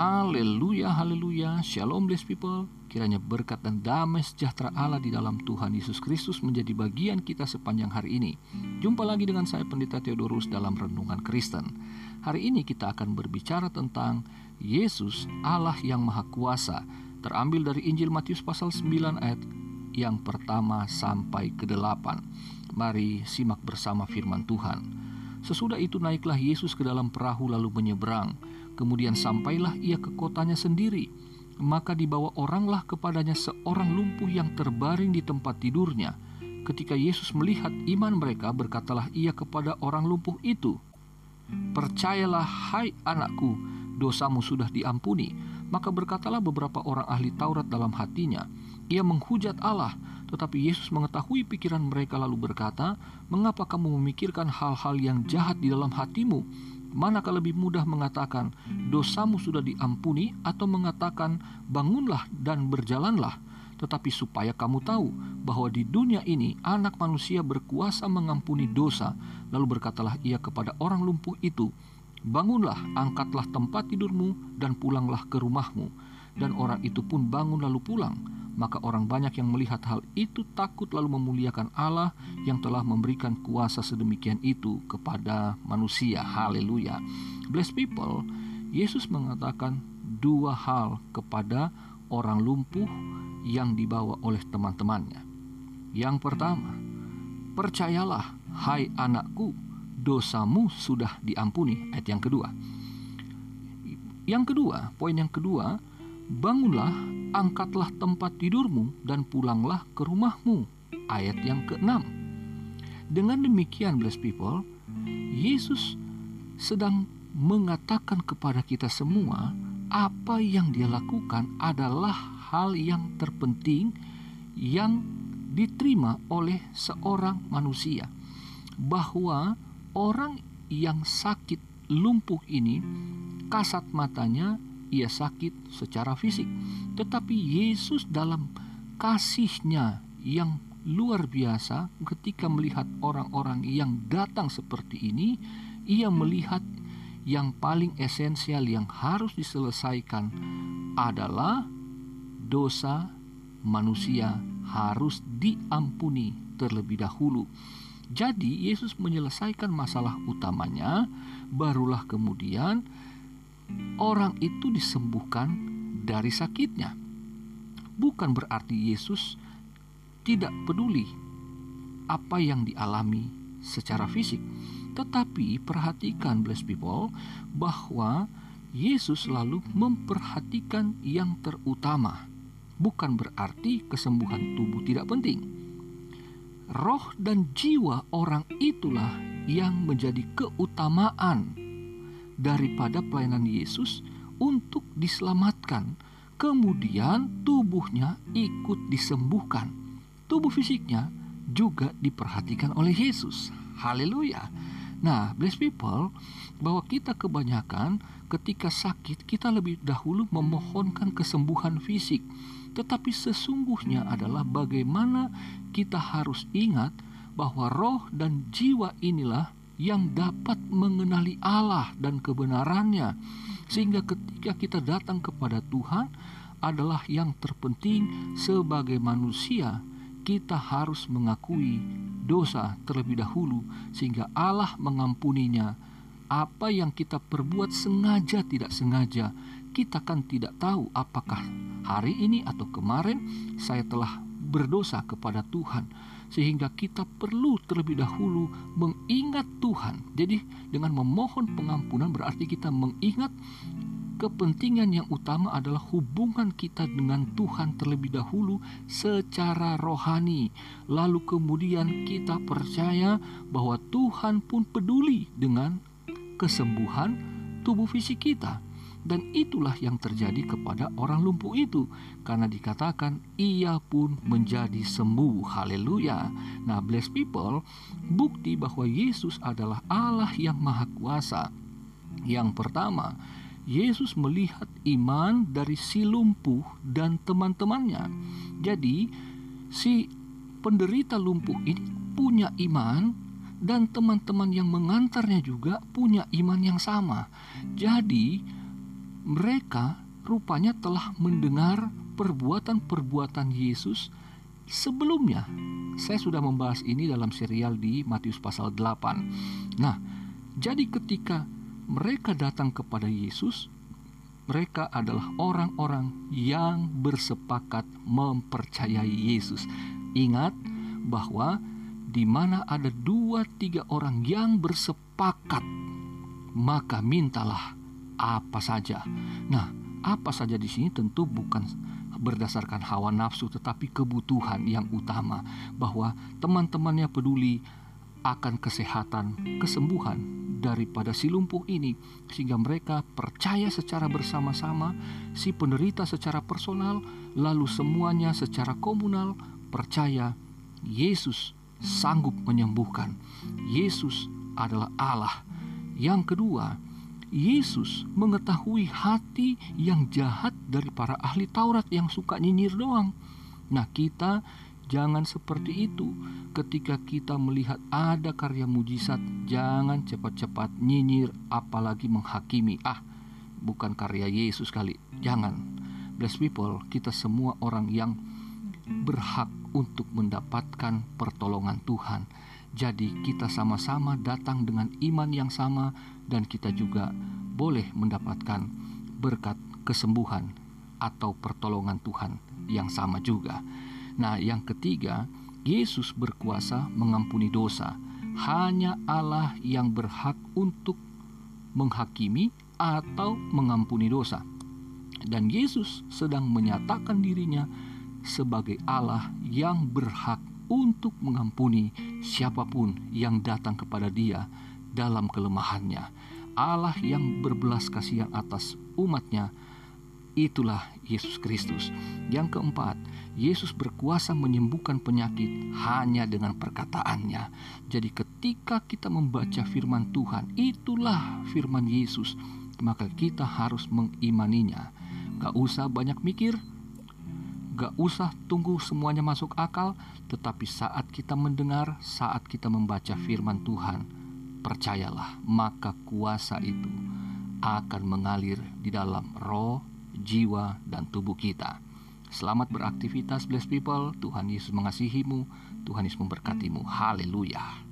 Haleluya, haleluya. Shalom blessed people. Kiranya berkat dan damai sejahtera Allah di dalam Tuhan Yesus Kristus menjadi bagian kita sepanjang hari ini. Jumpa lagi dengan saya Pendeta Theodorus dalam Renungan Kristen. Hari ini kita akan berbicara tentang Yesus Allah yang Maha Kuasa. Terambil dari Injil Matius pasal 9 ayat yang pertama sampai ke delapan. Mari simak bersama firman Tuhan. Sesudah itu naiklah Yesus ke dalam perahu lalu menyeberang. Kemudian sampailah ia ke kotanya sendiri maka dibawa oranglah kepadanya seorang lumpuh yang terbaring di tempat tidurnya. Ketika Yesus melihat iman mereka, berkatalah ia kepada orang lumpuh itu, "Percayalah, hai anakku, dosamu sudah diampuni." Maka berkatalah beberapa orang ahli Taurat dalam hatinya, "Ia menghujat Allah." Tetapi Yesus mengetahui pikiran mereka, lalu berkata, "Mengapa kamu memikirkan hal-hal yang jahat di dalam hatimu?" Manakah lebih mudah mengatakan dosamu sudah diampuni atau mengatakan bangunlah dan berjalanlah? Tetapi supaya kamu tahu bahwa di dunia ini anak manusia berkuasa mengampuni dosa. Lalu berkatalah ia kepada orang lumpuh itu, Bangunlah, angkatlah tempat tidurmu dan pulanglah ke rumahmu. Dan orang itu pun bangun lalu pulang maka orang banyak yang melihat hal itu takut lalu memuliakan Allah yang telah memberikan kuasa sedemikian itu kepada manusia. Haleluya. Blessed people, Yesus mengatakan dua hal kepada orang lumpuh yang dibawa oleh teman-temannya. Yang pertama, percayalah, hai anakku, dosamu sudah diampuni. Ayat yang kedua. Yang kedua, poin yang kedua, bangunlah angkatlah tempat tidurmu dan pulanglah ke rumahmu. Ayat yang ke-6. Dengan demikian, blessed people, Yesus sedang mengatakan kepada kita semua apa yang dia lakukan adalah hal yang terpenting yang diterima oleh seorang manusia bahwa orang yang sakit lumpuh ini kasat matanya ia sakit secara fisik, tetapi Yesus dalam kasihnya yang luar biasa ketika melihat orang-orang yang datang seperti ini, ia melihat yang paling esensial yang harus diselesaikan adalah dosa manusia harus diampuni terlebih dahulu. Jadi Yesus menyelesaikan masalah utamanya, barulah kemudian orang itu disembuhkan dari sakitnya. Bukan berarti Yesus tidak peduli apa yang dialami secara fisik, tetapi perhatikan, blessed people, bahwa Yesus selalu memperhatikan yang terutama. Bukan berarti kesembuhan tubuh tidak penting. Roh dan jiwa orang itulah yang menjadi keutamaan daripada pelayanan Yesus untuk diselamatkan. Kemudian tubuhnya ikut disembuhkan. Tubuh fisiknya juga diperhatikan oleh Yesus. Haleluya. Nah, bless people, bahwa kita kebanyakan ketika sakit kita lebih dahulu memohonkan kesembuhan fisik. Tetapi sesungguhnya adalah bagaimana kita harus ingat bahwa roh dan jiwa inilah yang dapat mengenali Allah dan kebenarannya, sehingga ketika kita datang kepada Tuhan adalah yang terpenting sebagai manusia. Kita harus mengakui dosa terlebih dahulu, sehingga Allah mengampuninya. Apa yang kita perbuat sengaja tidak sengaja, kita kan tidak tahu apakah hari ini atau kemarin saya telah berdosa kepada Tuhan sehingga kita perlu terlebih dahulu mengingat Tuhan. Jadi dengan memohon pengampunan berarti kita mengingat kepentingan yang utama adalah hubungan kita dengan Tuhan terlebih dahulu secara rohani. Lalu kemudian kita percaya bahwa Tuhan pun peduli dengan kesembuhan tubuh fisik kita. Dan itulah yang terjadi kepada orang lumpuh itu Karena dikatakan ia pun menjadi sembuh. Haleluya. Nah bless people Bukti bahwa Yesus adalah Allah yang maha kuasa. Yang pertama Yesus melihat iman dari si lumpuh dan teman-temannya. Jadi si penderita lumpuh ini punya iman dan teman-teman yang mengantarnya juga punya iman yang sama. Jadi, mereka rupanya telah mendengar perbuatan-perbuatan Yesus sebelumnya. Saya sudah membahas ini dalam serial di Matius pasal 8. Nah, jadi ketika mereka datang kepada Yesus, mereka adalah orang-orang yang bersepakat mempercayai Yesus. Ingat bahwa di mana ada dua tiga orang yang bersepakat, maka mintalah apa saja. Nah, apa saja di sini tentu bukan berdasarkan hawa nafsu tetapi kebutuhan yang utama bahwa teman-temannya peduli akan kesehatan, kesembuhan daripada si lumpuh ini sehingga mereka percaya secara bersama-sama si penderita secara personal lalu semuanya secara komunal percaya Yesus sanggup menyembuhkan. Yesus adalah Allah. Yang kedua, Yesus mengetahui hati yang jahat dari para ahli Taurat yang suka nyinyir doang. Nah, kita jangan seperti itu. Ketika kita melihat ada karya mujizat, jangan cepat-cepat nyinyir apalagi menghakimi. Ah, bukan karya Yesus kali. Jangan. Bless people, kita semua orang yang berhak untuk mendapatkan pertolongan Tuhan. Jadi, kita sama-sama datang dengan iman yang sama, dan kita juga boleh mendapatkan berkat kesembuhan atau pertolongan Tuhan yang sama juga. Nah, yang ketiga, Yesus berkuasa mengampuni dosa. Hanya Allah yang berhak untuk menghakimi atau mengampuni dosa. Dan Yesus sedang menyatakan dirinya sebagai Allah yang berhak untuk mengampuni siapa pun yang datang kepada Dia dalam kelemahannya. Allah yang berbelas kasihan atas umatnya, itulah Yesus Kristus. Yang keempat, Yesus berkuasa menyembuhkan penyakit hanya dengan perkataannya. Jadi ketika kita membaca firman Tuhan, itulah firman Yesus. Maka kita harus mengimaninya. Gak usah banyak mikir, gak usah tunggu semuanya masuk akal, tetapi saat kita mendengar, saat kita membaca firman Tuhan, percayalah, maka kuasa itu akan mengalir di dalam roh, jiwa, dan tubuh kita. Selamat beraktivitas, blessed people. Tuhan Yesus mengasihimu. Tuhan Yesus memberkatimu. Haleluya.